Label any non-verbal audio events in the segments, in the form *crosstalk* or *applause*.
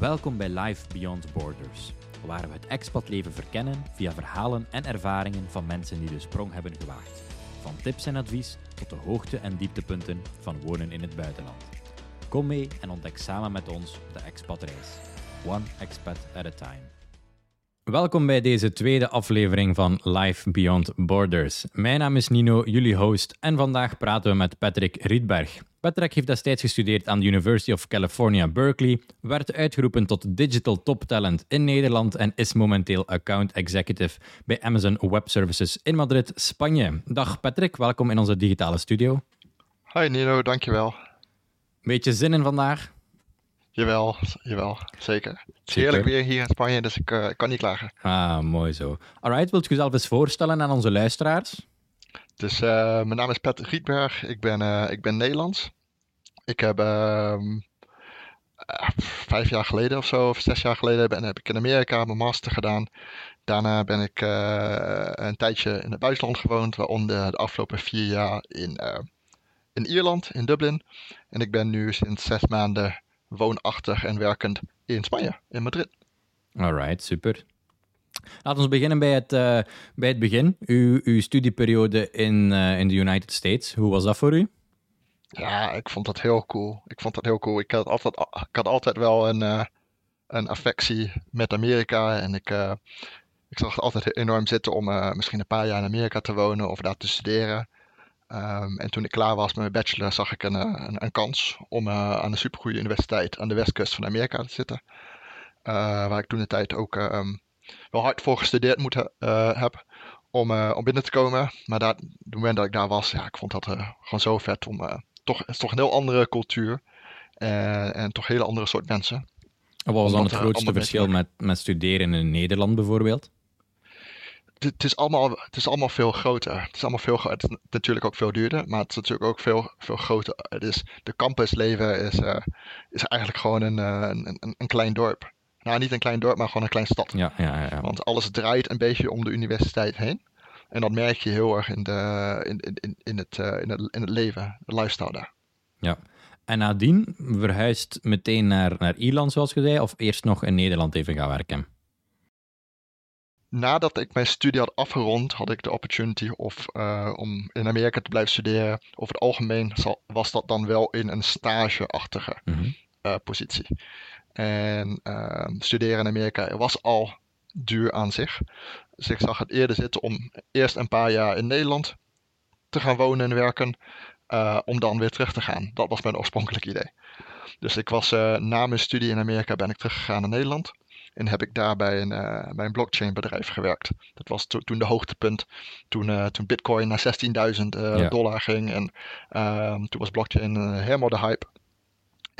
Welkom bij Life Beyond Borders, waar we het expatleven verkennen via verhalen en ervaringen van mensen die de sprong hebben gewaagd. Van tips en advies tot de hoogte- en dieptepunten van wonen in het buitenland. Kom mee en ontdek samen met ons de expatreis. One expat at a time. Welkom bij deze tweede aflevering van Life Beyond Borders. Mijn naam is Nino, jullie host, en vandaag praten we met Patrick Rietberg. Patrick heeft destijds gestudeerd aan de University of California, Berkeley, werd uitgeroepen tot Digital Top Talent in Nederland en is momenteel Account Executive bij Amazon Web Services in Madrid, Spanje. Dag Patrick, welkom in onze digitale studio. Hi Nino, dankjewel. Beetje zin in vandaag? Jawel, jawel, zeker. Het is heerlijk weer hier in Spanje, dus ik, uh, ik kan niet klagen. Ah, mooi zo. Alright, wilt u jezelf eens voorstellen aan onze luisteraars? Dus uh, mijn naam is Patrick Rietberg, ik ben, uh, ik ben Nederlands. Ik heb uh, vijf jaar geleden of zo, of zes jaar geleden, ben, heb ik in Amerika mijn master gedaan. Daarna ben ik een tijdje in het buitenland gewoond, waaronder de afgelopen vier jaar in, in Ierland, in Dublin. En ik ben nu sinds zes maanden woonachtig en werkend in Spanje, in Madrid. Alright, super. Laten we beginnen bij het, uh, bij het begin. Uw, uw studieperiode in, uh, in de United States. Hoe was dat voor u? Ja, ik vond dat heel cool. Ik vond dat heel cool. Ik had altijd, ik had altijd wel een, uh, een affectie met Amerika. En ik, ik zag het altijd enorm zitten om misschien een paar jaar in Amerika te wonen of daar te studeren. Um, en toen ik klaar was met mijn bachelor, zag ik een, een, kans om aan een supergoeie universiteit aan de westkust van Amerika te zitten. waar ik toen de tijd ook um, wel hard voor gestudeerd moet uh, heb om, uh, om binnen te komen. Maar daar, op het moment dat ik daar was, ja, ik vond dat uh, gewoon zo vet. Om, toch, het is toch een heel andere cultuur en, en toch hele andere soort mensen. En wat was dan het grootste verschil met, met studeren in Nederland bijvoorbeeld? Het is, allemaal, het is allemaal veel groter. Het is, allemaal veel, het is natuurlijk ook veel duurder, maar het is natuurlijk ook veel, veel groter. Het is, de campusleven is, is eigenlijk gewoon een, een, een, een klein dorp. Nou, niet een klein dorp, maar gewoon een kleine stad. Ja, ja, ja. Want alles draait een beetje om de universiteit heen. En dat merk je heel erg in, de, in, in, in, het, uh, in, het, in het leven, de lifestyle daar. Ja. En nadien verhuisd meteen naar, naar Ierland, zoals je zei, of eerst nog in Nederland even gaan werken? Nadat ik mijn studie had afgerond, had ik de opportunity of, uh, om in Amerika te blijven studeren. Over het algemeen was dat dan wel in een stageachtige mm -hmm. uh, positie. En uh, studeren in Amerika was al duur aan zich. Dus ik zag het eerder zitten om eerst een paar jaar in Nederland te gaan wonen en werken. Uh, om dan weer terug te gaan. Dat was mijn oorspronkelijke idee. Dus ik was uh, na mijn studie in Amerika ben ik teruggegaan naar Nederland. En heb ik daar bij een, bij een blockchain bedrijf gewerkt. Dat was to toen de hoogtepunt. Toen, toen Bitcoin naar 16.000 ja. dollar ging. En ehm, toen was blockchain helemaal de hype.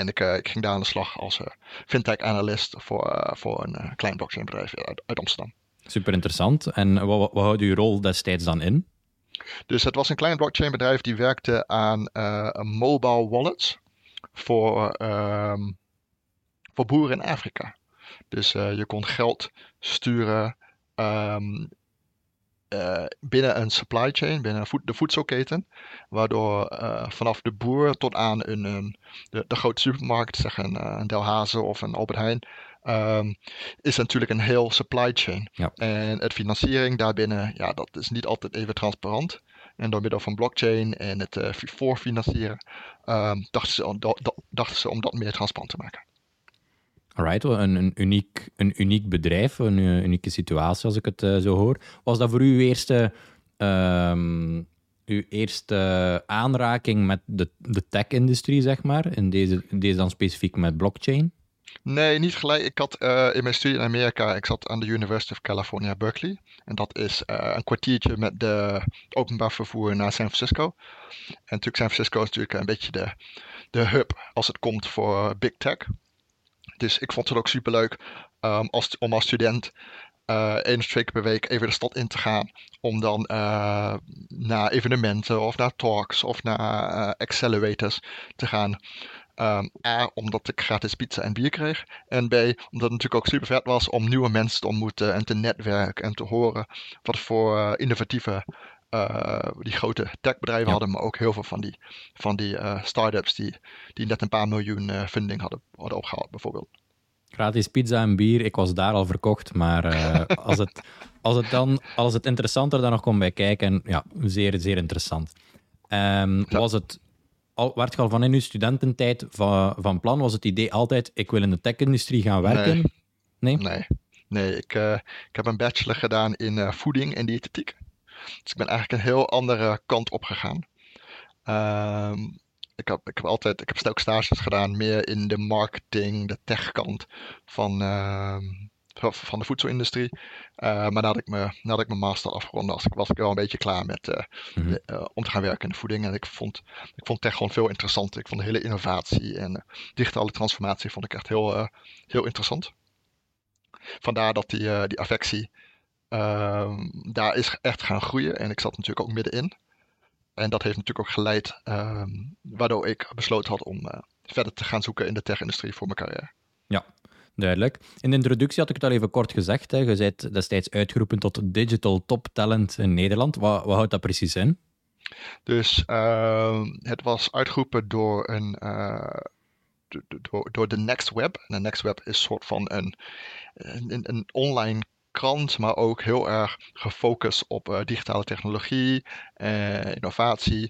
En ik, uh, ik, ging daar aan de slag als uh, fintech-analyst voor, uh, voor een klein blockchain-bedrijf uit, uit, Amsterdam. Super interessant. En wat, wat houdt uw rol destijds dan in? Dus het was een klein blockchain-bedrijf die werkte aan mobile wallets voor, um, voor boeren in Afrika. Dus je kon geld sturen um, uh, binnen een supply chain, binnen de voedselketen. Waardoor uh, vanaf de boer tot aan een, een de, de, grote supermarkt, zeg een, uh, een Delhaize of een Albert Heijn, um, is natuurlijk een heel supply chain. Ja. En het financiering daarbinnen, ja, dat is niet altijd even transparant. En door middel van blockchain en het voorfinancieren um, dachten, ze, dachten ze om dat meer transparant te maken. Alright, een, een, uniek, een uniek bedrijf, een, unieke situatie als ik het uh, zo hoor. Was dat voor u uw eerste, um, uw eerste aanraking met de, de tech-industrie, zeg maar? In deze, deze dan specifiek met blockchain? Nee, niet gelijk. Ik had uh, in mijn studie in Amerika, ik zat aan de University of California, Berkeley. En dat is een kwartiertje met de openbaar vervoer naar San Francisco. En natuurlijk San Francisco is natuurlijk een beetje de, de hub als het komt voor big tech. Dus ik vond het ook superleuk um, als, om als student uh, één of twee keer per week even de stad in te gaan. Om dan uh, naar evenementen of naar talks of naar uh, accelerators te gaan. Um, A, omdat ik gratis pizza en bier kreeg. En B, omdat het natuurlijk ook super vet was om nieuwe mensen te ontmoeten en te netwerken en te horen wat voor innovatieve die grote techbedrijven ja. hadden, maar ook heel veel van die, van die uh, start-ups die, die net een paar miljoen uh, funding hadden, hadden opgehaald, bijvoorbeeld. gratis pizza en bier, ik was daar al verkocht. Maar als, het, *laughs* als, het dan, als het interessanter dan nog komt bij kijken, ja, zeer, zeer interessant. Um, Was het, al, werd je al van in je studententijd van, van plan, was het idee altijd, ik wil in de tech-industrie gaan werken? Nee? Nee, nee. ik, uh, ik heb een bachelor gedaan in uh, voeding en diëtetiek. Dus ik ben eigenlijk een heel andere kant op gegaan. Um, ik heb, ik heb altijd, ik heb ook stages gedaan meer in de marketing, de techkant van, uh, van de voedselindustrie. Uh, maar nadat ik, me, nadat ik mijn master afgerond was, was ik wel een beetje klaar met uh, mm -hmm. om te gaan werken in de voeding. En ik vond, ik vond tech gewoon veel interessanter. Ik vond de hele innovatie en digitale transformatie vond ik echt heel, heel interessant. Vandaar dat die, die affectie ehm, daar is echt gaan groeien. En ik zat natuurlijk ook middenin. En dat heeft natuurlijk ook geleid, uh, waardoor ik besloten had om uh, verder te gaan zoeken in de tech-industrie voor mijn carrière. Ja, duidelijk. In de introductie had ik het al even kort gezegd. Hè. Je bent destijds uitgeroepen tot digital top talent in Nederland. Wat, wat houdt dat precies in? Dus uh, het was uitgeroepen door een. Uh, door, door de Next Web. En de Next Web is een soort van een, een, een online krant, maar ook heel erg gefocust op uh, digitale technologie, uh, innovatie.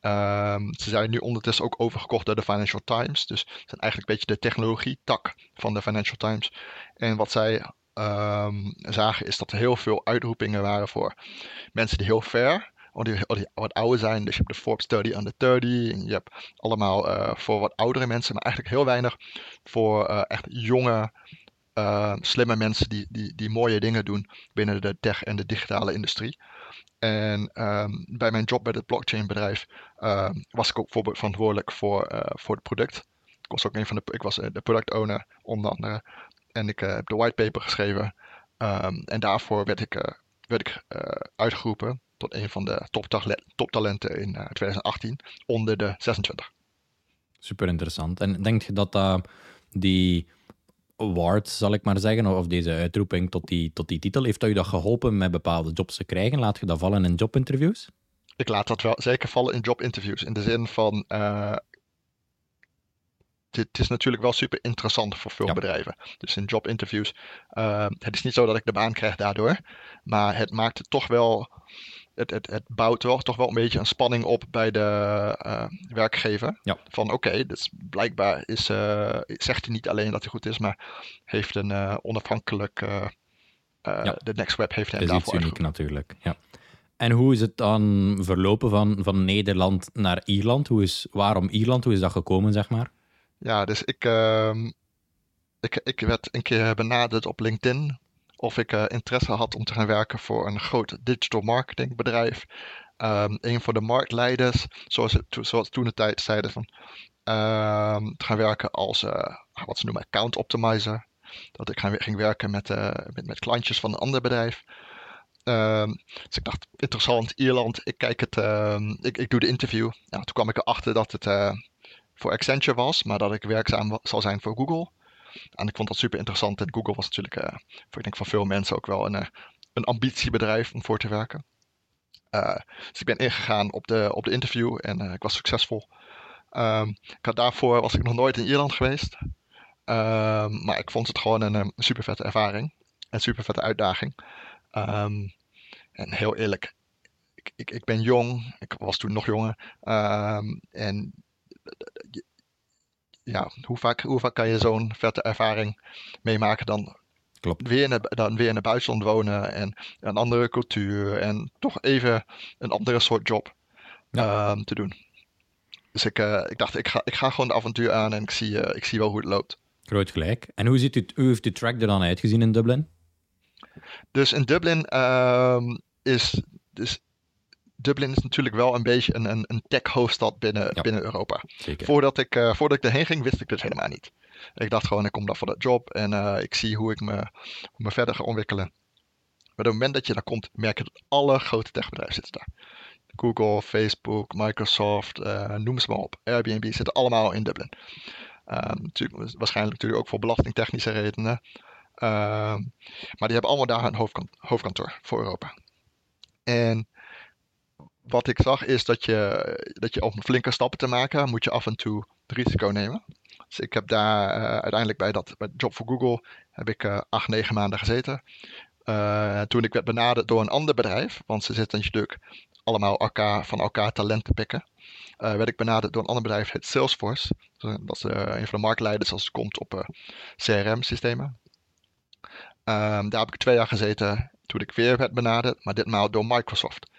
Um, ze zijn nu ondertussen ook overgekocht door de Financial Times. Dus ze zijn eigenlijk een beetje de technologie-tak van de Financial Times. En wat zij um, zagen is dat er heel veel uitroepingen waren voor mensen die heel ver die, die, wat ouder zijn. Dus je hebt de Forbes 30 under 30. En je hebt allemaal uh, voor wat oudere mensen, maar eigenlijk heel weinig voor echt jonge uh, slimme mensen die, die, die mooie dingen doen binnen de tech en de digitale industrie. En um, bij mijn job bij het blockchainbedrijf uh, was ik ook verantwoordelijk voor, uh, voor het product. Ik was ook een van de, ik was de product owner onder andere. En ik heb de whitepaper geschreven. Um, en daarvoor werd ik, werd ik uitgeroepen tot een van de toptalenten in 2018 onder de 26. Super interessant. En denk je dat die award, zal ik maar zeggen, of deze uitroeping tot die, tot die titel, heeft dat je dat geholpen met bepaalde jobs te krijgen? Laat je dat vallen in jobinterviews? Ik laat dat wel zeker vallen in jobinterviews. In de zin van, uh, dit is natuurlijk wel super interessant voor veel bedrijven. Dus in jobinterviews, uh, het is niet zo dat ik de baan krijg daardoor, maar het maakt het toch wel het, het, het bouwt wel, toch wel een beetje een spanning op bij de uh, werkgever. Ja. Van oké, okay, dus blijkbaar is, uh, zegt hij niet alleen dat hij goed is, maar heeft een uh, onafhankelijk. Ja. De Next Web heeft hem dat daarvoor. Dat is uniek natuurlijk. Ja. En hoe is het dan verlopen van, van Nederland naar Ierland? Hoe is, waarom Ierland? Hoe is dat gekomen, zeg maar? Ja, dus ik, ehm, ik, ik werd een keer benaderd op LinkedIn of ik uh, interesse had om te gaan werken voor een groot digital marketing bedrijf. Um, een van de marktleiders, zoals, zoals toen de tijd zeiden, van, um, te gaan werken als uh, wat ze noemen account optimizer. Dat ik ging werken met, uh, met, met klantjes van een ander bedrijf. Um, dus ik dacht, interessant, Ierland, ik kijk het, ik, ik doe de interview. Toen kwam ik erachter dat het voor Accenture was, maar dat ik werkzaam zal zijn voor Google. En ik vond dat super interessant. En Google was natuurlijk uh, voor, ik denk van veel mensen ook wel een, uh, een ambitiebedrijf om voor te werken. Uh, dus ik ben ingegaan op de, op de interview en ik was succesvol. Um, ik had daarvoor was ik nog nooit in Ierland geweest. Um, maar ik vond het gewoon een, een super vette ervaring. En super vette uitdaging. En heel eerlijk, ik, ik, ik ben jong. Ik was toen nog jonger. en ja, hoe vaak, hoe vaak kan je zo'n vette ervaring meemaken dan Klopt. Weer, in het, dan weer in het buitenland wonen en een andere cultuur en toch even een andere soort job ja. um, te doen. Dus ik, uh, ik dacht, ik ga, ik ga gewoon de avontuur aan en ik zie, uh, ik zie wel hoe het loopt. Groot gelijk. En hoe, ziet u, hoe heeft de track er dan uitgezien in Dublin? Dus in Dublin um, is, dus Dublin is natuurlijk wel een beetje een, een, een tech-hoofdstad binnen, binnen Europa. Voordat ik, uh, voordat ik erheen ging, wist ik dit helemaal niet. Ik dacht gewoon, ik kom daar voor dat job en uh, ik zie hoe ik me, hoe me verder ga ontwikkelen. Maar op het moment dat je daar komt, merk je dat alle grote techbedrijven zitten daar. Google, Facebook, Microsoft, uh, noem ze maar op. Airbnb zitten allemaal in Dublin. Natuurlijk, waarschijnlijk natuurlijk ook voor belastingtechnische redenen. Uh, maar die hebben allemaal daar een hoofdkantoor voor Europa. En wat ik zag is dat je, dat je om flinke stappen te maken, moet je af en toe het risico nemen. Dus ik heb daar uh, uiteindelijk bij dat bij Job voor Google heb ik uh, acht, negen maanden gezeten. Uh, toen ik werd benaderd door een ander bedrijf, want ze zitten natuurlijk allemaal elkaar, van elkaar talent te pikken, werd ik benaderd door een ander bedrijf, het Salesforce. Dat is een van de marktleiders als het komt op CRM-systemen. Um, daar heb ik twee jaar gezeten toen ik weer werd benaderd, maar ditmaal door Microsoft.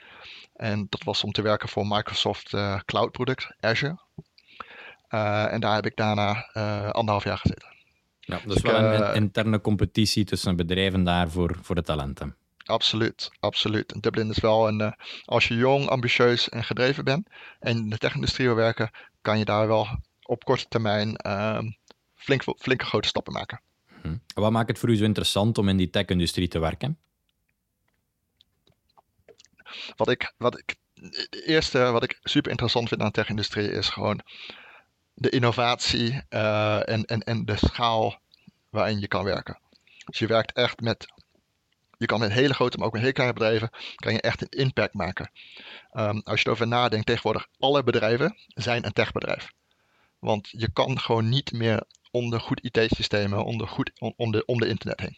En dat was om te werken voor Microsoft uh, Cloud product, Azure. Uh, en daar heb ik daarna uh, anderhalf jaar gezeten. Ja, dus, dus wel een interne competitie tussen bedrijven daar voor, voor de talenten. Absoluut, absoluut. Dublin is wel een. als je jong, ambitieus en gedreven bent en in de tech-industrie wil werken, kan je daar wel op korte termijn ehm, flink, flinke grote stappen maken. Hm. Wat maakt het voor u zo interessant om in die tech-industrie te werken? Wat ik, wat ik, het eerste wat ik super interessant vind aan de tech-industrie is gewoon de innovatie uh, en, en, en de schaal waarin je kan werken. Dus je werkt echt met, je kan met hele grote, maar ook met hele kleine bedrijven, kan je echt een impact maken. Um, als je erover nadenkt, tegenwoordig alle bedrijven zijn een techbedrijf. Want je kan gewoon niet meer onder goed IT-systemen, onder goed, om de internet heen.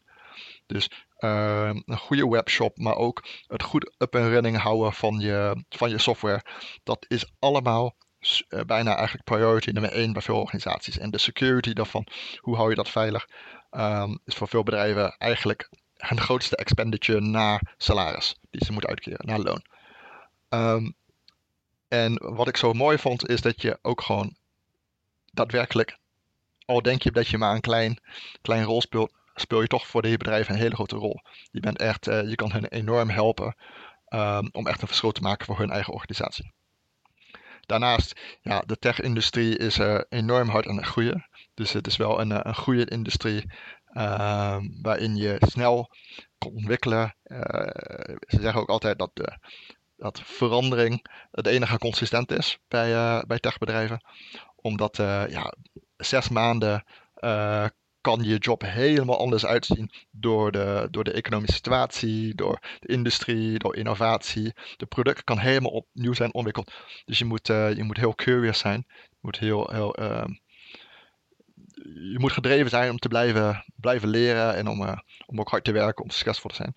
Dus uh, een goede webshop, maar ook het goed up en running houden van je, van je software. Dat is allemaal uh, bijna eigenlijk priority nummer één bij veel organisaties. En de security daarvan, hoe hou je dat veilig, um, is voor veel bedrijven eigenlijk hun grootste expenditure na salaris die ze moeten uitkeren, na loon. Um, en wat ik zo mooi vond, is dat je ook gewoon daadwerkelijk, al denk je dat je maar een klein, klein rol speelt, speel je toch voor de bedrijf een hele grote rol. Je, bent echt, uh, je kan hen enorm helpen um, om echt een verschil te maken voor hun eigen organisatie. Daarnaast, ja, de tech-industrie is uh, enorm hard aan het groeien. Dus het is wel een, uh, een goede industrie uh, waarin je snel kan ontwikkelen. Ze zeggen ook altijd dat, dat verandering het enige consistent is bij, uh, bij techbedrijven. Omdat ja, zes maanden kan je job helemaal anders uitzien door de, door de economische situatie, door de industrie, door innovatie. De product kan helemaal opnieuw zijn ontwikkeld. Dus je moet, uh, je moet heel curious zijn. Je moet heel, heel uh, je moet gedreven zijn om te blijven, blijven leren en om, uh, om ook hard te werken, om succesvol te zijn.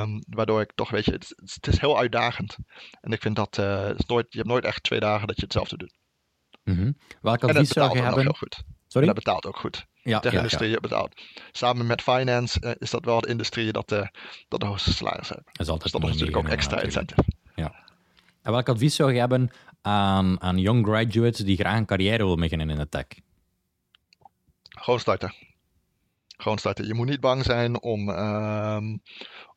Um, waardoor ik toch, weet je, het, het, is heel uitdagend. En ik vind dat, uh, is nooit, je hebt nooit echt twee dagen dat je hetzelfde doet. Mm -hmm. Welk advies zou je hebben? Heel goed. Sorry? En dat betaalt ook goed ja, tech-industrie ja, betaalt. Samen met finance uh, is dat wel de industrie dat, uh, dat de hoogste salaris heeft. Dat is altijd dus dat is natuurlijk ook extra incentive. Ja. En welk advies zou je hebben aan, aan young graduates die graag een carrière willen beginnen in de tech? Gewoon starten. Gewoon starten. Je moet niet bang zijn om, um,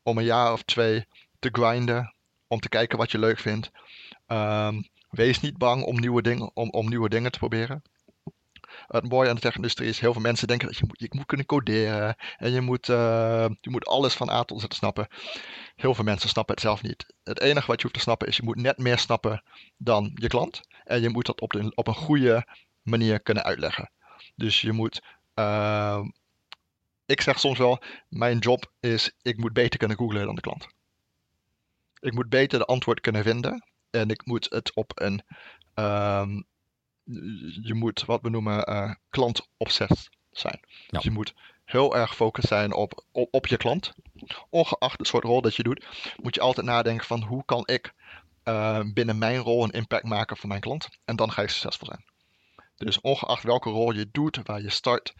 om een jaar of twee te grinden. Om te kijken wat je leuk vindt. Um, wees niet bang om nieuwe, dingen, om, om nieuwe dingen te proberen het mooie aan de tech-industrie is, heel veel mensen denken dat je moet, je moet kunnen coderen en je moet, uh, je moet alles van A tot Z snappen. Heel veel mensen snappen het zelf niet. Het enige wat je hoeft te snappen is, je moet net meer snappen dan je klant. En je moet dat op, op een goede manier kunnen uitleggen. Dus je moet, uh, ik zeg soms wel, mijn job is, ik moet beter kunnen googlen dan de klant. Ik moet beter de antwoord kunnen vinden. En ik moet het op een um, je moet wat we noemen uh, zijn. Dus je moet heel erg gefocust zijn op, op, op, je klant. Ongeacht het soort rol dat je doet, moet je altijd nadenken van hoe kan ik uh, binnen mijn rol een impact maken voor mijn klant. En dan ga je succesvol zijn. Dus ongeacht welke rol je doet, waar je start,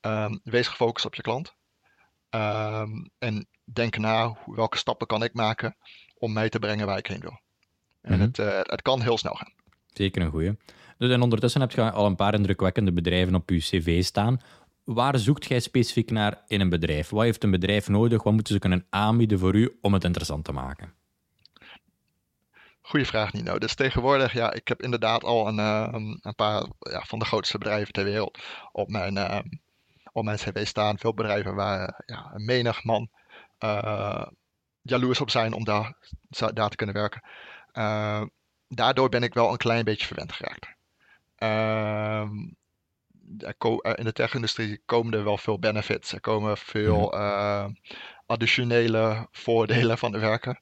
um, wees gefocust op je klant. Um, en denk na welke stappen kan ik maken om mij te brengen waar ik heen wil. En mm -hmm. het, uh, het kan heel snel gaan. Zeker een goeie. Dus en ondertussen heb je al een paar indrukwekkende bedrijven op je cv staan. Waar zoekt jij specifiek naar in een bedrijf? Wat heeft een bedrijf nodig? Wat moeten ze kunnen aanbieden voor u om het interessant te maken? Goeie vraag, Nino. Dus tegenwoordig, ja, ik heb inderdaad al een, uh, een paar ja, van de grootste bedrijven ter wereld op mijn, uh, op mijn cv staan. Veel bedrijven waar ja, een menig man uh, jaloers op zijn om daar, daar te kunnen werken. daardoor ben ik wel een klein beetje verwend geraakt. Ehm, in de tech-industrie komen er wel veel benefits. Er komen veel mhm. ehm, additionele voordelen van het werken.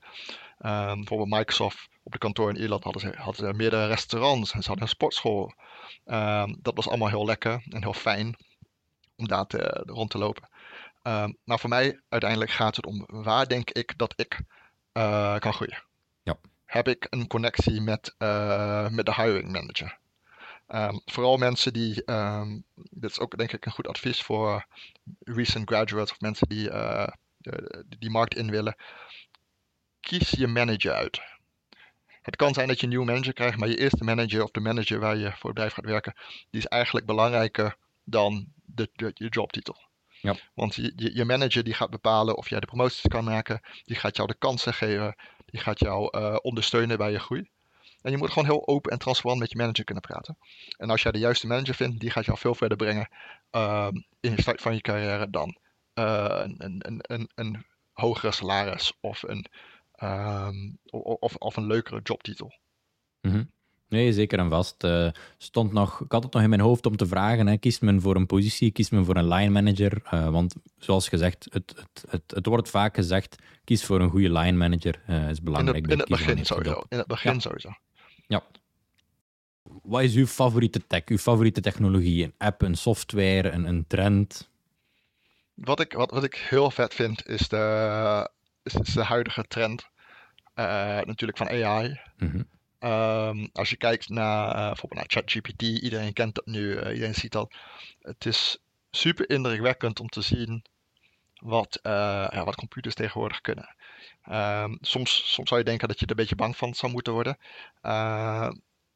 Um, bijvoorbeeld Microsoft op de kantoor in Ierland hadden ze, hadden ze meerdere restaurants en ze hadden een sportschool. Ehm, dat was allemaal heel lekker en heel fijn om daar te, rond te lopen. Um, maar voor mij uiteindelijk gaat het om waar denk ik dat ik uh, kan groeien. Ja. Heb ik een connectie met, uh, met de hiring manager? Um, vooral mensen die, um, dit is ook denk ik een goed advies voor recent graduates of mensen die uh, de, die markt in willen. Kies je manager uit. Het kan zijn dat je een nieuwe manager krijgt, maar je eerste manager of de manager waar je voor het bedrijf gaat werken, die is eigenlijk belangrijker dan de, de, je jobtitel. Ja. Want je, je, manager die gaat bepalen of jij de promoties kan maken, die gaat jou de kansen geven, die gaat jou uh, ondersteunen bij je groei. En je moet gewoon heel open en transparant met je manager kunnen praten. En als jij de juiste manager vindt, die gaat jou veel verder brengen uh, in de start van je carrière dan uh, een, een, een, een, hogere salaris of een, um, of, of een leukere jobtitel. Mm -hmm. Nee, zeker en vast. Uh, stond nog, ik had het nog in mijn hoofd om te vragen: hè, kiest men voor een positie, kiest men voor een line manager? Uh, want zoals gezegd, het, het, het, het, wordt vaak gezegd: kies voor een goede line manager. Uh, is belangrijk. In het, in het begin sowieso. In het begin ja. sowieso. Ja. Wat is uw favoriete tech, uw favoriete technologie? Een app, een software, een, een trend? Wat ik, wat, wat ik heel vet vind, is de, is, is de huidige trend. natuurlijk van AI. Mm -hmm. Um, als je kijkt naar uh, bijvoorbeeld naar ChatGPT, iedereen kent dat nu, uh, iedereen ziet dat. Het is super indrukwekkend om te zien wat, uh, ja, wat computers tegenwoordig kunnen. Um, soms, soms zou je denken dat je er een beetje bang van zou moeten worden.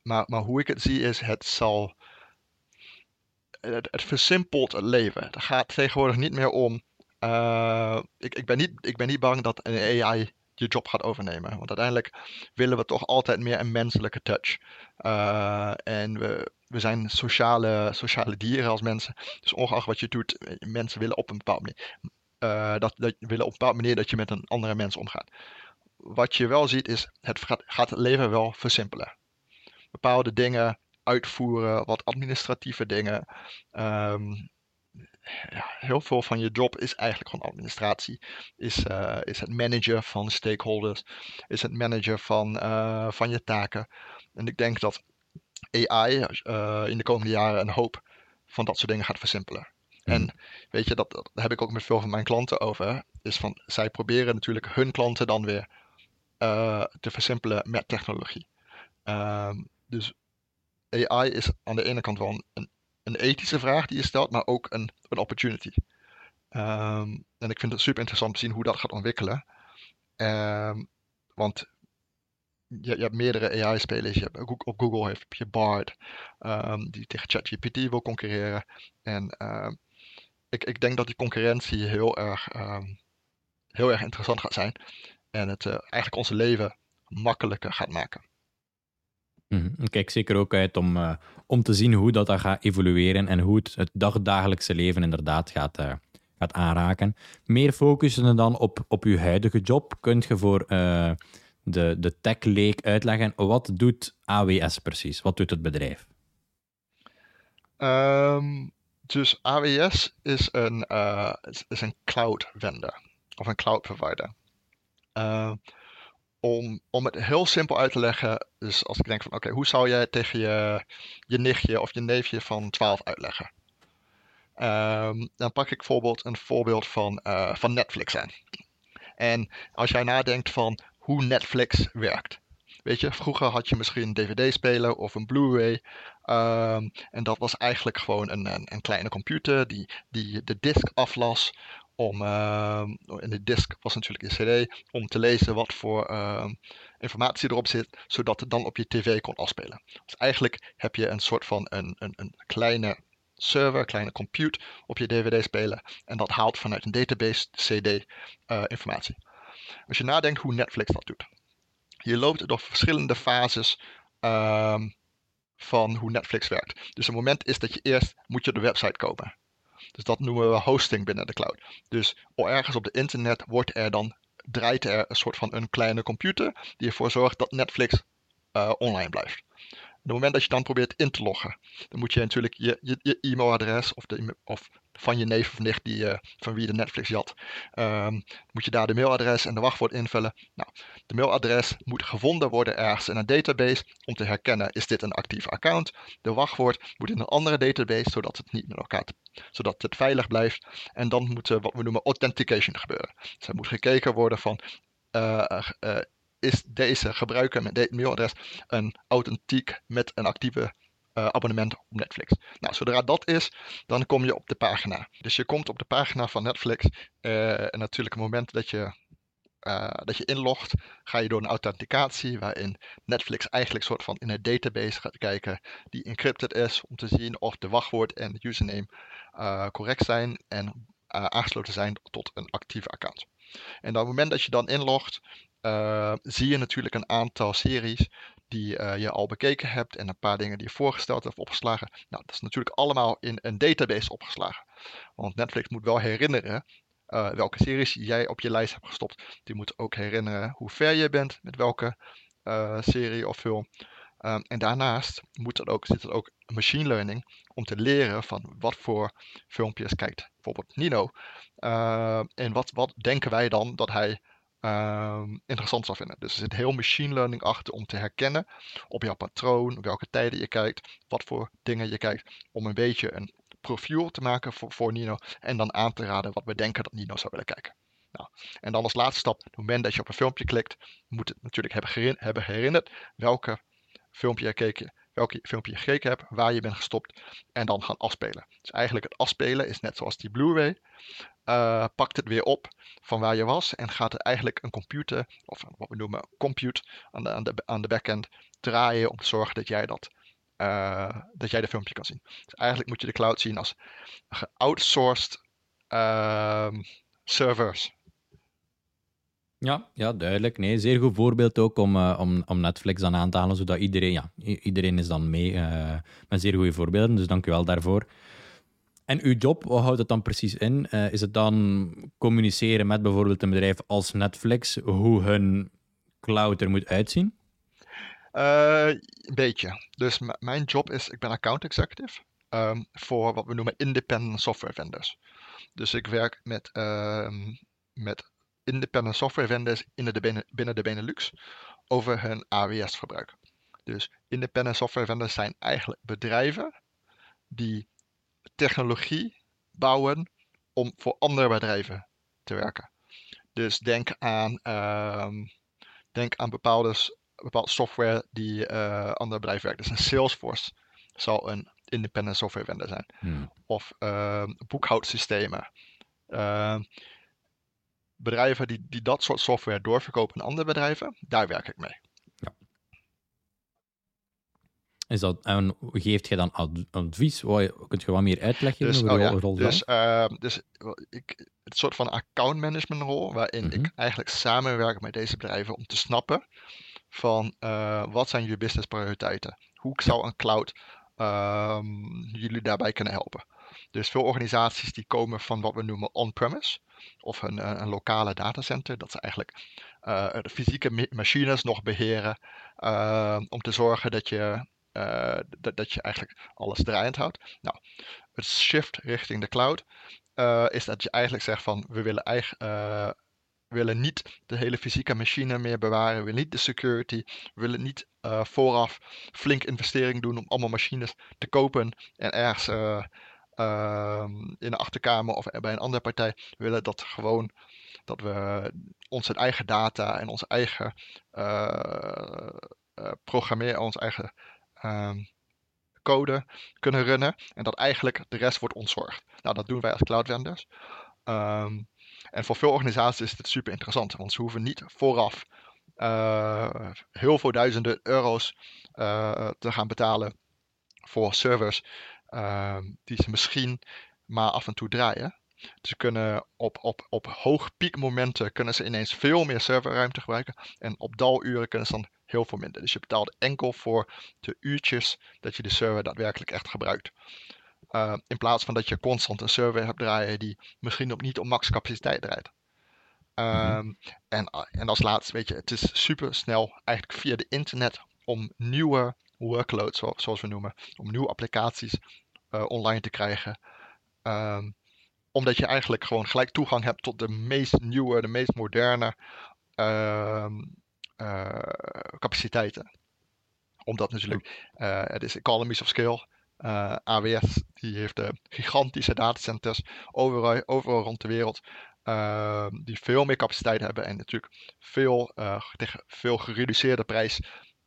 maar, maar hoe ik het zie is, het zal. Het, het versimpelt het leven. Het gaat tegenwoordig niet meer om. ik, ik, ben niet, ik ben niet bang dat een AI je job gaat overnemen. Want uiteindelijk willen we toch altijd meer een menselijke touch. Uh, en we, we zijn sociale, sociale dieren als mensen. Dus ongeacht wat je doet, mensen willen op een bepaalde manier. Uh, dat, dat, willen op een bepaalde manier dat je met een andere mens omgaat. Wat je wel ziet is, het gaat, het leven wel versimpelen. Bepaalde dingen uitvoeren, wat administratieve dingen. Um, ja, heel veel van je job is eigenlijk gewoon administratie. Is, uh, is het managen van stakeholders. Is het managen van, uh, van je taken. En ik denk dat AI in de komende jaren een hoop van dat soort dingen gaat versimpelen. Mm. En weet je, dat, dat heb ik ook met veel van mijn klanten over. Is van, zij proberen natuurlijk hun klanten dan weer te versimpelen met technologie. Um, dus AI is aan de ene kant wel een een ethische vraag die je stelt, maar ook een, een opportunity. Um, en ik vind het super interessant te zien hoe dat gaat ontwikkelen. Um, want je, je, hebt meerdere AI-spelers. Je hebt, op Google heeft je Bard, um, die tegen ChatGPT wil concurreren. En ik, ik denk dat die concurrentie heel erg, heel erg interessant gaat zijn. En het uh, eigenlijk onze leven makkelijker gaat maken. Mm -hmm. Kijk zeker ook uit om, uh, om te zien hoe dat, dat gaat evolueren en hoe het, het dagdagelijkse leven inderdaad gaat, uh, gaat aanraken. Meer focussen dan op, op uw huidige job. Kunt je voor uh, de, de tech-leek uitleggen, wat doet AWS precies? Wat doet het bedrijf? Um, dus AWS is een, is, is, een cloud vendor of een cloud provider. Uh, om, om het heel simpel uit te leggen, dus als ik denk van oké, hoe zou jij tegen je, je nichtje of je neefje van 12 uitleggen? Um, dan pak ik bijvoorbeeld een voorbeeld van, uh, van Netflix aan. En als jij nadenkt van hoe Netflix werkt. Weet je, vroeger had je misschien een DVD-speler of een Blu-ray. Um, en dat was eigenlijk gewoon een, een, een, kleine computer die, die de disk aflas om, uh, in de disk was natuurlijk een cd, om te lezen wat voor uh, informatie erop zit, zodat het dan op je tv kon afspelen. Dus eigenlijk heb je een soort van een, een, een kleine server, kleine compute op je dvd-speler en dat haalt vanuit een database cd uh, informatie. Als je nadenkt hoe Netflix dat doet. Je loopt door verschillende fases um, van hoe Netflix werkt. Dus het moment is dat je eerst moet je de website komen. Dus dat noemen we hosting binnen de cloud. Dus ergens op het internet wordt er dan, draait er een soort van een kleine computer die ervoor zorgt dat Netflix uh, online blijft. Op het moment dat je dan probeert in te loggen, dan moet je natuurlijk je, je, je e-mailadres of, de, of van je neef of nicht die, uh, van wie de Netflix jat. Um, moet je daar de mailadres en de wachtwoord invullen. Nou, de mailadres moet gevonden worden ergens in een database om te herkennen is dit een actief account. De wachtwoord moet in een andere database zodat het niet met elkaar, zodat het veilig blijft. En dan moet uh, wat we noemen authentication gebeuren. Dus er moet gekeken worden van uh, is deze gebruiker met dit mailadres een authentiek met een actieve uh, abonnement op Netflix. Nou, zodra dat is, dan kom je op de pagina. Dus je komt op de pagina van Netflix. Uh, en natuurlijk het moment dat je, uh, dat je inlogt, ga je door een authenticatie waarin Netflix eigenlijk soort van in een database gaat kijken die encrypted is om te zien of de wachtwoord en de username correct zijn en aangesloten zijn tot een actieve account. En op het moment dat je dan inlogt, uh, zie je natuurlijk een aantal series die uh, je al bekeken hebt en een paar dingen die je voorgesteld hebt opgeslagen. Nou, dat is natuurlijk allemaal in een database opgeslagen. Want Netflix moet wel herinneren uh, welke series jij op je lijst hebt gestopt. Die moet ook herinneren hoe ver je bent met welke serie of film. Um, en daarnaast moet er ook, zit er ook machine learning om te leren van wat voor filmpjes kijkt bijvoorbeeld Nino. en wat, wat denken wij dan dat hij um, interessant zou vinden. Dus er zit heel machine learning achter om te herkennen op jouw patroon, welke tijden je kijkt, wat voor dingen je kijkt, om een beetje een profiel te maken voor, Nino en dan aan te raden wat we denken dat Nino zou willen kijken. Nou, en dan als laatste stap, op het moment dat je op een filmpje klikt, moet het natuurlijk hebben, herinnerd welke filmpje je welke filmpje je gekeken hebt, waar je bent gestopt en dan gaan afspelen. Dus eigenlijk het afspelen is net zoals die Blu-ray. Uh, pakt het weer op van waar je was en gaat er eigenlijk een computer, of wat we noemen compute, aan de, aan de, aan de backend draaien om te zorgen dat jij, dat, uh, dat jij de filmpje kan zien. Dus eigenlijk moet je de cloud zien als geoutsourced uh, servers. Ja, ja, duidelijk. Nee, zeer goed voorbeeld ook om, uh, om, om Netflix dan aan te halen, zodat iedereen, ja, iedereen is dan mee met zeer goede voorbeelden. Dus dank u wel daarvoor. En uw job, wat houdt het dan precies in? Uh, is het dan communiceren met bijvoorbeeld een bedrijf als Netflix, hoe hun cloud er moet uitzien? Een beetje. Dus mijn job is, ik ben account executive um, voor wat we noemen independent software vendors. Dus ik werk met, um, met independent software vendors in de, binnen de Benelux over hun AWS verbruik. Dus independent software vendors zijn eigenlijk bedrijven die technologie bouwen om voor andere bedrijven te werken. Dus denk aan, uh, denk aan bepaalde, bepaalde software die uh, andere bedrijven werken. Dus een Salesforce zal een independent software vendor zijn. Hmm. Of uh, boekhoudsystemen. Ehm, bedrijven die, die dat soort software doorverkopen aan andere bedrijven, daar werk ik mee. Is dat, en geeft je dan advies? Kunt je wat meer uitleggen dus, over oh, ja. rol dus, uh, dus ik, het soort van account management rol, waarin mm -hmm. ik eigenlijk samenwerk met deze bedrijven om te snappen van uh, wat zijn jullie business prioriteiten? Hoe zou een cloud um, jullie daarbij kunnen helpen? Dus veel organisaties die komen van wat we noemen on-premise of een, een, lokale datacenter. Dat ze eigenlijk uh, de fysieke machines nog beheren uh, om te zorgen dat je dat, dat je eigenlijk alles draaiend houdt. Nou, het shift richting de cloud is dat je eigenlijk zegt van we willen, eigen, uh, willen niet de hele fysieke machine meer bewaren, we willen niet de security, we willen niet vooraf flink investering doen om allemaal machines te kopen en ergens in de achterkamer of bij een andere partij willen dat gewoon dat we onze eigen data en onze eigen programmeren, onze eigen Ehm, code kunnen runnen en dat eigenlijk de rest wordt ontzorgd. Nou, dat doen wij als cloud vendors. Ehm, en voor veel organisaties is dit super interessant, want ze hoeven niet vooraf uh, heel veel duizenden euro's te gaan betalen voor servers die ze misschien maar af en toe draaien. Dus ze kunnen op, op, op hoog piekmomenten kunnen ze ineens veel meer serverruimte gebruiken. En op daluren kunnen ze dan heel veel minder. Dus je betaalt enkel voor de uurtjes dat je de server daadwerkelijk echt gebruikt. Uh, in plaats van dat je constant een server hebt draaien die misschien op niet op max capaciteit draait. Um, en, en als laatste, weet je, het is super snel eigenlijk via de internet om nieuwe workloads, zoals we noemen, om nieuwe applicaties uh, online te krijgen. Um, omdat je eigenlijk gewoon gelijk toegang hebt tot de meest nieuwe, de meest moderne ehm, eh, capaciteiten. Omdat natuurlijk, uh, het is economies of scale. AWS die heeft gigantische datacenters overal, overal rond de wereld. Ehm, die veel meer capaciteit hebben en natuurlijk veel, tegen veel gereduceerde prijs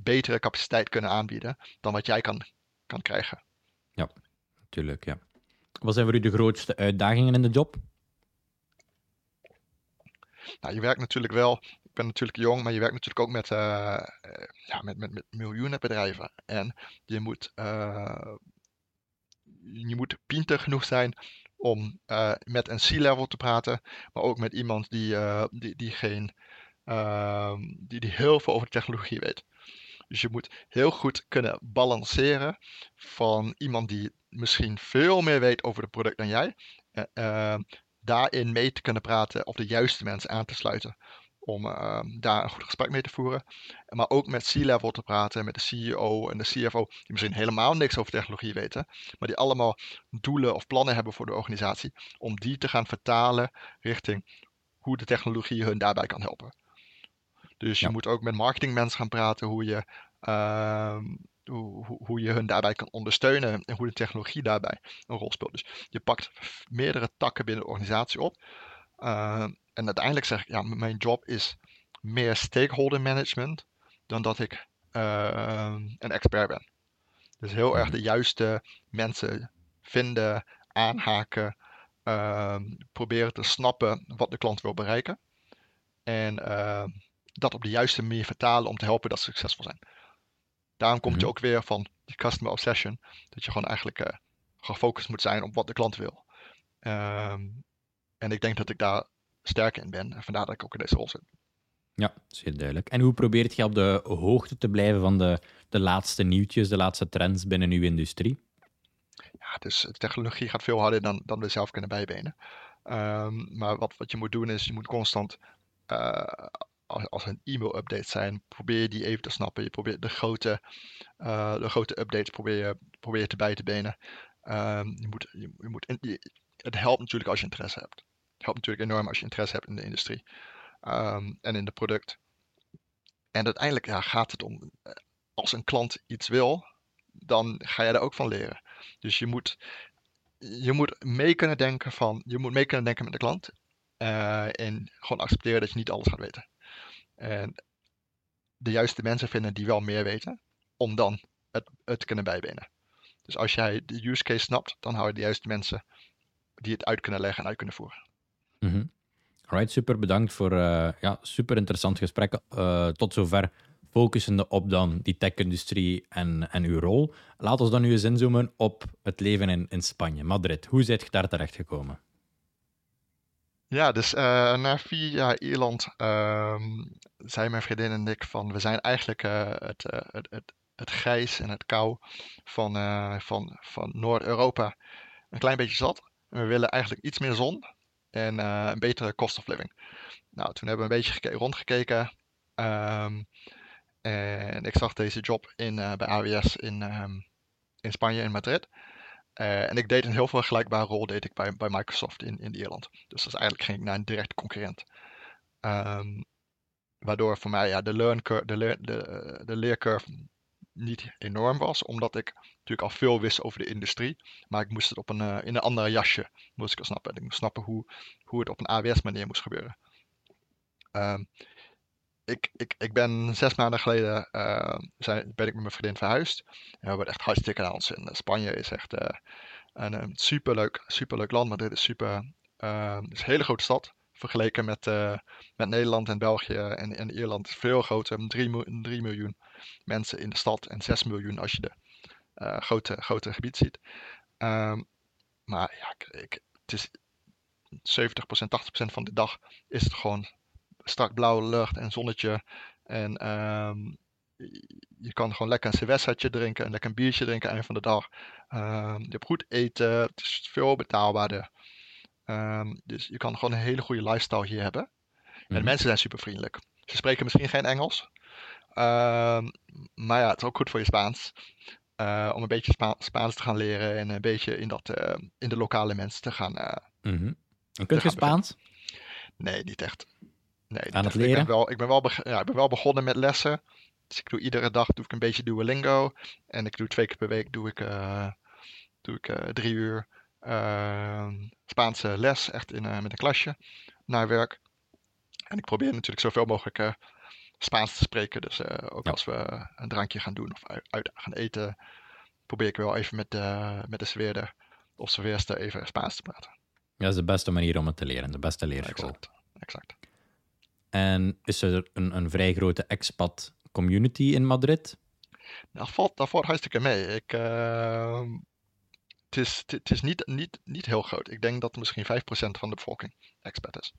betere capaciteit kunnen aanbieden dan wat jij kan, kan krijgen. Ja, natuurlijk. Ja. Wat zijn voor u de grootste uitdagingen in de job? Nou, je werkt natuurlijk wel, ik ben natuurlijk jong, maar je werkt natuurlijk ook met, uh, ja, met, met, met miljoenen bedrijven. En je moet, uh, je moet pinter genoeg zijn om uh, met een C-level te praten, maar ook met iemand die, die, die, geen, ehm, die, die heel veel over de technologie weet. Dus je moet heel goed kunnen balanceren van iemand die misschien veel meer weet over het product dan jij. Uh, daarin mee te kunnen praten of de juiste mensen aan te sluiten. Om uh, daar een goed gesprek mee te voeren. Maar ook met C-level te praten, met de CEO en de CFO, die misschien helemaal niks over technologie weten. Maar die allemaal doelen of plannen hebben voor de organisatie. Om die te gaan vertalen richting hoe de technologie hun daarbij kan helpen. Dus je moet ook met marketingmensen gaan praten hoe je, uh, hoe, hoe, je hun daarbij kan ondersteunen en hoe de technologie daarbij een rol speelt. Dus je pakt meerdere takken binnen de organisatie op. Uh, en uiteindelijk zeg ik, ja, mijn job is meer stakeholder management dan dat ik uh, een expert ben. Dus heel erg de juiste mensen vinden, aanhaken, uh, proberen te snappen wat de klant wil bereiken. En dat op de juiste manier vertalen om te helpen dat ze succesvol zijn. Daarom komt je mhm. ook weer van die customer obsession. Dat je gewoon eigenlijk uh, gefocust moet zijn op wat de klant wil. Um, en ik denk dat ik daar sterk in ben. En vandaar dat ik ook in deze rol zit. Ja, zeer duidelijk. En hoe probeert je op de hoogte te blijven van de, de laatste nieuwtjes, de laatste trends binnen uw industrie? Ja, dus de technologie gaat veel harder dan, dan we zelf kunnen bijbenen. Um, maar wat, wat je moet doen is, je moet constant uh, als, als een e-mail-update zijn, probeer je die even te snappen. Je probeert de grote, uh, de grote updates probeer je, te bij te benen. Um, je moet, je, moet het helpt natuurlijk als je interesse hebt. Het helpt natuurlijk enorm als je interesse hebt in de industrie um, en in het product. En uiteindelijk gaat het om, eh, als een klant iets wil, dan ga je er ook van leren. Dus je moet, je moet mee kunnen denken van, je moet mee kunnen denken met de klant. Uh, en gewoon accepteren dat je niet alles gaat weten. En de juiste mensen vinden die wel meer weten, om dan het, het te kunnen bijbenen. Dus als jij de use case snapt, dan hou je de juiste mensen die het uit kunnen leggen en uit kunnen voeren. Mm. Alright, super bedankt voor uh, ja, super interessant gesprek. Uh, tot zover focusende op dan die tech-industrie en, en uw rol. Laat ons dan nu eens inzoomen op het leven in, in Spanje, Madrid. Hoe zijt je daar terecht gekomen? Ja, dus uh, na vier jaar Ierland um, zei mijn vriendin en ik van we zijn eigenlijk uh, het, uh, het, het, het grijs en het kou van, van, van Noord-Europa een klein beetje zat. We willen eigenlijk iets meer zon en een betere cost of living. Nou, toen hebben we een beetje rondgekeken. Um, en ik zag deze job in, bij AWS in, um, in Spanje, in Madrid. Uh, en ik deed een heel vergelijkbare rol deed ik bij, bij Microsoft in, in Ierland. Dus dat is eigenlijk ging ik naar een directe concurrent. Um, waardoor voor mij ja, de, learn curve, de, de, de leercurve niet enorm was, omdat ik natuurlijk al veel wist over de industrie. Maar ik moest het op een, uh, in een andere jasje moest ik snappen. Ik moest snappen hoe, hoe het op een AWS manier moest gebeuren. Um, ik, ik, ik ben zes maanden geleden uh, zijn, ben ik met mijn vriendin verhuisd. En we hebben echt hartstikke aan ons in. Eh, Spanje is echt uh, een, een superleuk, superleuk land. Maar dit is, super, is een hele grote stad. Vergeleken met, met Nederland en België en, en Ierland. is veel groter. 3, 3 miljoen mensen in de stad. En 6 miljoen als je de grote, grote gebied ziet. Um, maar ja, ik, het is 70%, 80% van de dag is het gewoon strak blauwe lucht en zonnetje. En um, je kan gewoon lekker een cervezaatje drinken en lekker een biertje drinken eind van de dag. Um, je hebt goed eten, het is veel betaalbaarder. Um, dus je kan gewoon een hele goede lifestyle hier hebben. En de mhm. mensen zijn super vriendelijk. Ze spreken misschien geen Engels. maar ja, het is ook goed voor je Spaans. Uh, om een beetje Spa Spaans te gaan leren en een beetje in, dat, uh, in de lokale mensen te gaan. Uh, mm -hmm. En kunt je Spaans? Nee, niet echt. Nee, Aan het leren? Ik ben, wel, ik, ben wel ja, ik ben wel begonnen met lessen. Dus ik doe iedere dag doe ik een beetje Duolingo. En ik doe twee keer per week doe ik, doe ik drie uur Spaanse les, echt in, met een klasje, naar werk. En ik probeer natuurlijk zoveel mogelijk Spaans te spreken. Dus ook ja. als we een drankje gaan doen of uit, uit, gaan eten, probeer ik wel even met de, met de serveerder of serveerster even Spaans te praten. Ja, dat is de beste manier om het te leren, de beste leerschool. Exact. exact. En is er een, een vrij grote expat community in Madrid? Dat valt, dat valt hartstikke mee. Ik, uh, het is, het is niet, niet, niet heel groot. Ik denk dat misschien 5% van de bevolking expat is.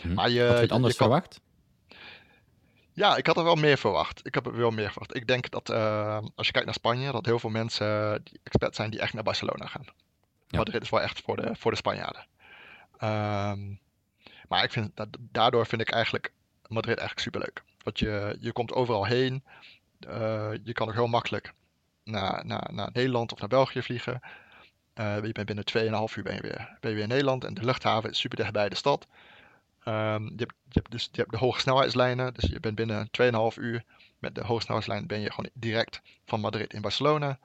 Hm. Maar je, Had je het anders je kan, verwacht? Ja, ik had er wel meer verwacht. Ik heb er wel meer verwacht. Ik denk dat uh, als je kijkt naar Spanje, dat heel veel mensen die expert zijn die echt naar Barcelona gaan. Ja. Madrid is wel echt voor de, voor de Spanjaarden. Um, maar ik vind, daardoor vind ik eigenlijk Madrid eigenlijk superleuk. Want je, je komt overal heen. Uh, je kan ook heel makkelijk naar, naar, naar Nederland of naar België vliegen. Uh, je bent binnen 2,5 uur ben je, weer, ben je weer in Nederland. En de luchthaven is super dichtbij de stad. Um, je, hebt, je, hebt dus, je hebt de hoge snelheidslijnen, dus je bent binnen 2,5 uur met de hoge snelheidslijn ben je gewoon direct van Madrid in Barcelona.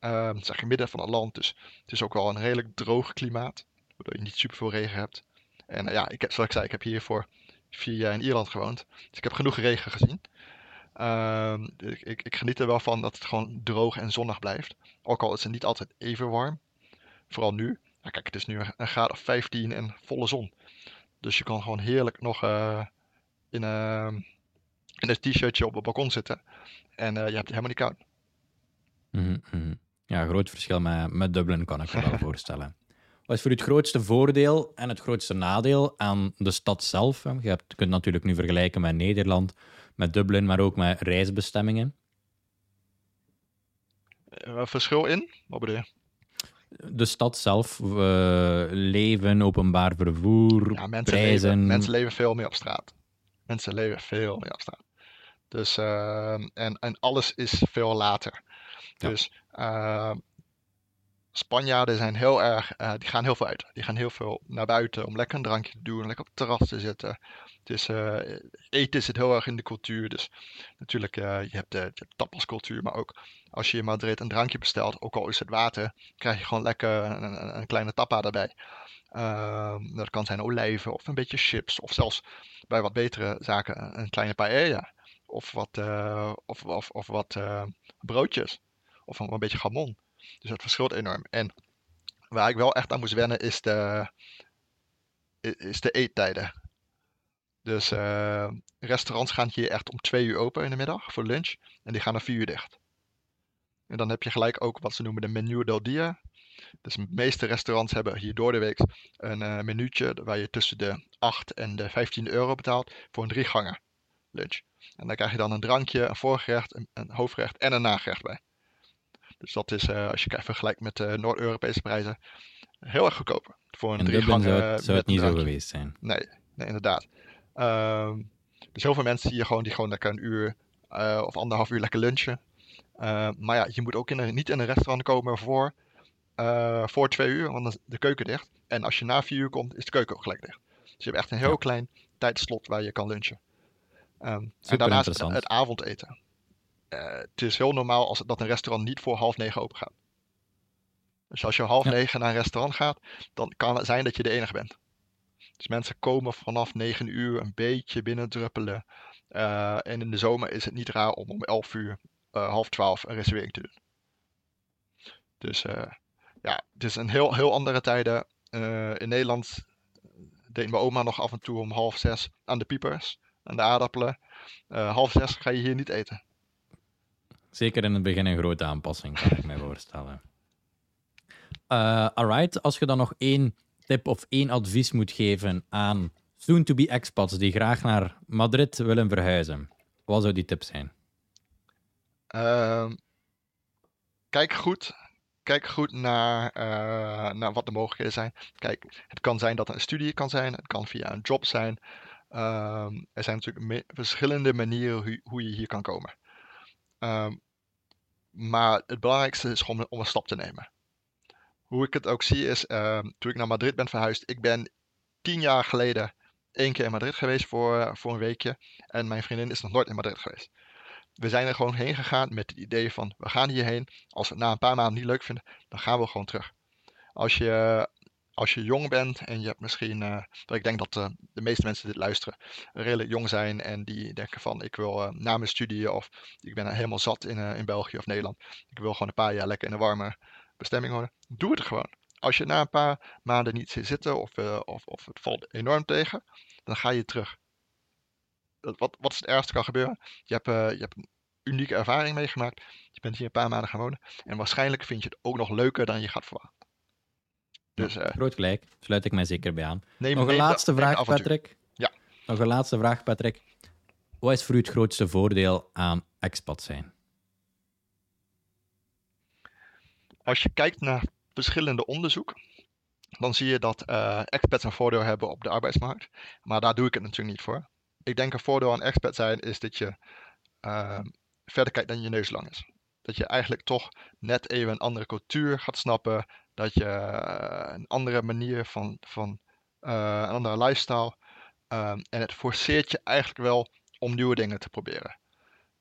Dat zeg je midden van het land, dus het is ook wel een redelijk droog klimaat, waardoor je niet super veel regen hebt. En uh, ja, ik zoals ik zei, ik heb hier voor vier jaar in Ierland gewoond, dus ik heb genoeg regen gezien. Um, ik, ik, geniet er wel van dat het gewoon droog en zonnig blijft. Ook al is het niet altijd even warm. Vooral nu. Kijk, het is nu een graad of 15 en volle zon. Dus je kan gewoon heerlijk nog uh, in, uh, in een t-shirtje op het balkon zitten. En uh, je hebt het helemaal niet koud. Mm -hmm. Ja, groot verschil met, met Dublin kan ik me wel *laughs* voorstellen. Wat is voor u het grootste voordeel en het grootste nadeel aan de stad zelf? Je, hebt, kunt natuurlijk nu vergelijken met Nederland, met Dublin, maar ook met reisbestemmingen. verschil in? Wat bedoel je? de stad zelf, uh, leven, openbaar vervoer, ja, mensen prijzen. Leven, mensen leven veel meer op straat. Mensen leven veel meer op straat. Dus, uh, en, en alles is veel later. Ja. Dus uh, Spanjaarden zijn heel erg, uh, die gaan heel veel uit. Die gaan heel veel naar buiten om lekker een drankje te doen, lekker op het terras te zitten. Dus uh, eten zit heel erg in de cultuur. Dus natuurlijk, uh, je hebt de, de tapascultuur, maar ook als je in Madrid een drankje bestelt, ook al is het water, krijg je gewoon lekker een, een, een kleine tappa erbij. Uh, dat kan zijn olijven of een beetje chips, of zelfs bij wat betere zaken een kleine paella. Of wat, of, of, of wat broodjes, of een, een beetje gamon. Dus dat verschilt enorm. En waar ik wel echt aan moest wennen is de, is de eettijden. Dus uh, restaurants gaan hier echt om twee uur open in de middag voor lunch. En die gaan om vier uur dicht. En dan heb je gelijk ook wat ze noemen de menu del dia. Dus de meeste restaurants hebben hier door de week een uh, menuutje waar je tussen de 8 en de 15 euro betaalt voor een drie gangen lunch. En dan krijg je dan een drankje, een voorgerecht, een, een hoofdgerecht en een nagerecht bij. Dus dat is, uh, als je vergelijkt met uh, Noord-Europese prijzen, heel erg goedkoper. Voor een In drie Dublin gangen zou het, zou het niet zo geweest zijn. Nee, nee inderdaad. Um, dus heel veel mensen zie je gewoon die gewoon lekker een uur uh, of anderhalf uur lekker lunchen. Uh, maar ja, je moet ook in een, niet in een restaurant komen voor, uh, voor twee uur, want dan is de keuken dicht. En als je na vier uur komt, is de keuken ook gelijk dicht. Dus je hebt echt een heel ja. klein tijdslot waar je kan lunchen. Um, en daarnaast het, het avondeten. Uh, het is heel normaal als, dat een restaurant niet voor half negen open gaat. Dus als je half ja. negen naar een restaurant gaat, dan kan het zijn dat je de enige bent. Dus mensen komen vanaf 9 uur een beetje binnendruppelen. Uh, en in de zomer is het niet raar om om 11 uur, uh, half 12 een reservering te doen. Dus uh, ja, het is een heel, heel andere tijden. in Nederland deed mijn oma nog af en toe om half zes aan de piepers, aan de aardappelen. half zes ga je hier niet eten. Zeker in het begin een grote aanpassing, kan ik me voorstellen. Uh, alright, als je dan nog één tip of één advies moet geven aan soon-to-be expats die graag naar Madrid willen verhuizen, wat zou die tip zijn? Uh, kijk goed. Kijk goed naar, uh, naar wat de mogelijkheden zijn. Kijk, het kan zijn dat het een studie kan zijn. Het kan via een job zijn. Uh, er zijn natuurlijk verschillende manieren hoe je hier kan komen. Um, maar het belangrijkste is gewoon om een stap te nemen. Hoe ik het ook zie is, ehm, toen ik naar Madrid ben verhuisd, ik ben tien jaar geleden één keer in Madrid geweest voor, voor een weekje. En mijn vriendin is nog nooit in Madrid geweest. We zijn er gewoon heen gegaan met het idee van, we gaan hierheen. Als we het na een paar maanden niet leuk vinden, dan gaan we gewoon terug. Als je, als je jong bent en je hebt misschien, uh, ik denk dat uh, de meeste mensen dit luisteren, redelijk jong zijn en die denken van, ik wil uh, na mijn studie of ik ben helemaal zat in, in België of Nederland. Ik wil gewoon een paar jaar lekker in een warme bestemming wonen. Doe het gewoon. Als je na een paar maanden niet zit zitten of, of, of het valt enorm tegen, dan ga je terug. Wat, wat is het ergste kan gebeuren? Je hebt, je hebt een unieke ervaring meegemaakt. Je bent hier een paar maanden gaan wonen. En waarschijnlijk vind je het ook nog leuker dan je gaat verwachten. Dus, uh, Groot gelijk, sluit ik mij zeker bij aan. Neem, Nog een laatste vraag, Patrick. Ja. Nog een laatste vraag, Patrick. Wat is voor u het grootste voordeel aan expat zijn? Als je kijkt naar verschillende onderzoeken, dan zie je dat uh, expats een voordeel hebben op de arbeidsmarkt. Maar daar doe ik het natuurlijk niet voor. Ik denk een voordeel aan expat zijn is dat je uh, verder kijkt dan je neus lang is. Dat je eigenlijk toch net even een andere cultuur gaat snappen, dat je eh, een andere manier van, van uh, een andere lifestyle. Um, en het forceert je eigenlijk wel om nieuwe dingen te proberen.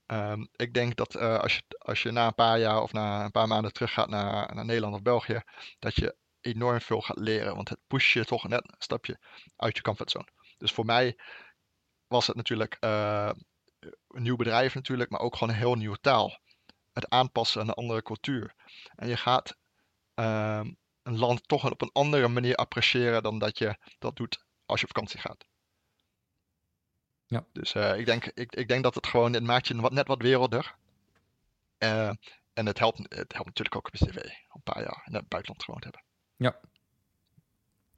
Um, ik denk dat uh, als, je, als je na een paar jaar of na een paar maanden teruggaat naar, naar Nederland of België, dat je enorm veel gaat leren. Want het pusht je toch net een stapje uit je comfortzone. Dus voor mij was het natuurlijk een nieuw bedrijf natuurlijk, maar ook gewoon een heel nieuwe taal. Het aanpassen aan een andere cultuur. En je gaat Ehm, een land toch op een andere manier appreciëren dan dat je dat doet als je op vakantie gaat. Ja. Dus uh, ik, denk, ik, ik denk dat het gewoon, het maakt je wat, net wat werelder. Uh, en het helpt, het helpt natuurlijk ook op je cv. Een paar jaar in het buitenland gewoond hebben. Ja.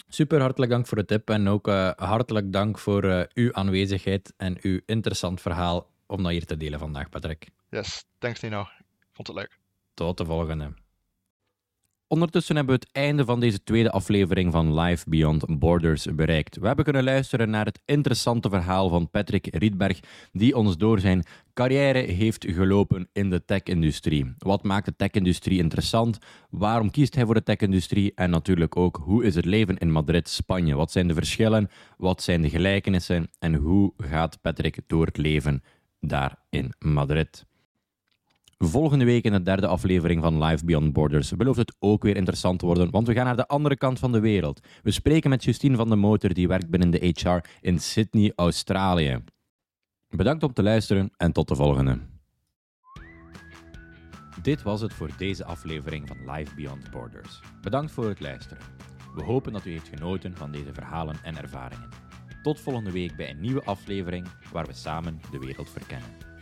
Super hartelijk dank voor de tip en ook uh, hartelijk dank voor uw aanwezigheid en uw interessant verhaal om dat hier te delen vandaag, Patrick. Yes, thanks Nino. Vond het leuk. Tot de volgende. Ondertussen hebben we het einde van deze tweede aflevering van Life Beyond Borders bereikt. We hebben kunnen luisteren naar het interessante verhaal van Patrick Rietberg, die ons door zijn carrière heeft gelopen in de tech-industrie. Wat maakt de tech-industrie interessant? Waarom kiest hij voor de tech-industrie? En natuurlijk ook, hoe is het leven in Madrid, Spanje? Wat zijn de verschillen? Wat zijn de gelijkenissen? En hoe gaat Patrick door het leven daar in Madrid? Volgende week in de derde aflevering van Live Beyond Borders belooft het ook weer interessant te worden, want we gaan naar de andere kant van de wereld. We spreken met Justine van de Motor, die werkt binnen de HR in Sydney, Australië. Bedankt om te luisteren en tot de volgende. Dit was het voor deze aflevering van Live Beyond Borders. Bedankt voor het luisteren. We hopen dat u heeft genoten van deze verhalen en ervaringen. Tot volgende week bij een nieuwe aflevering waar we samen de wereld verkennen.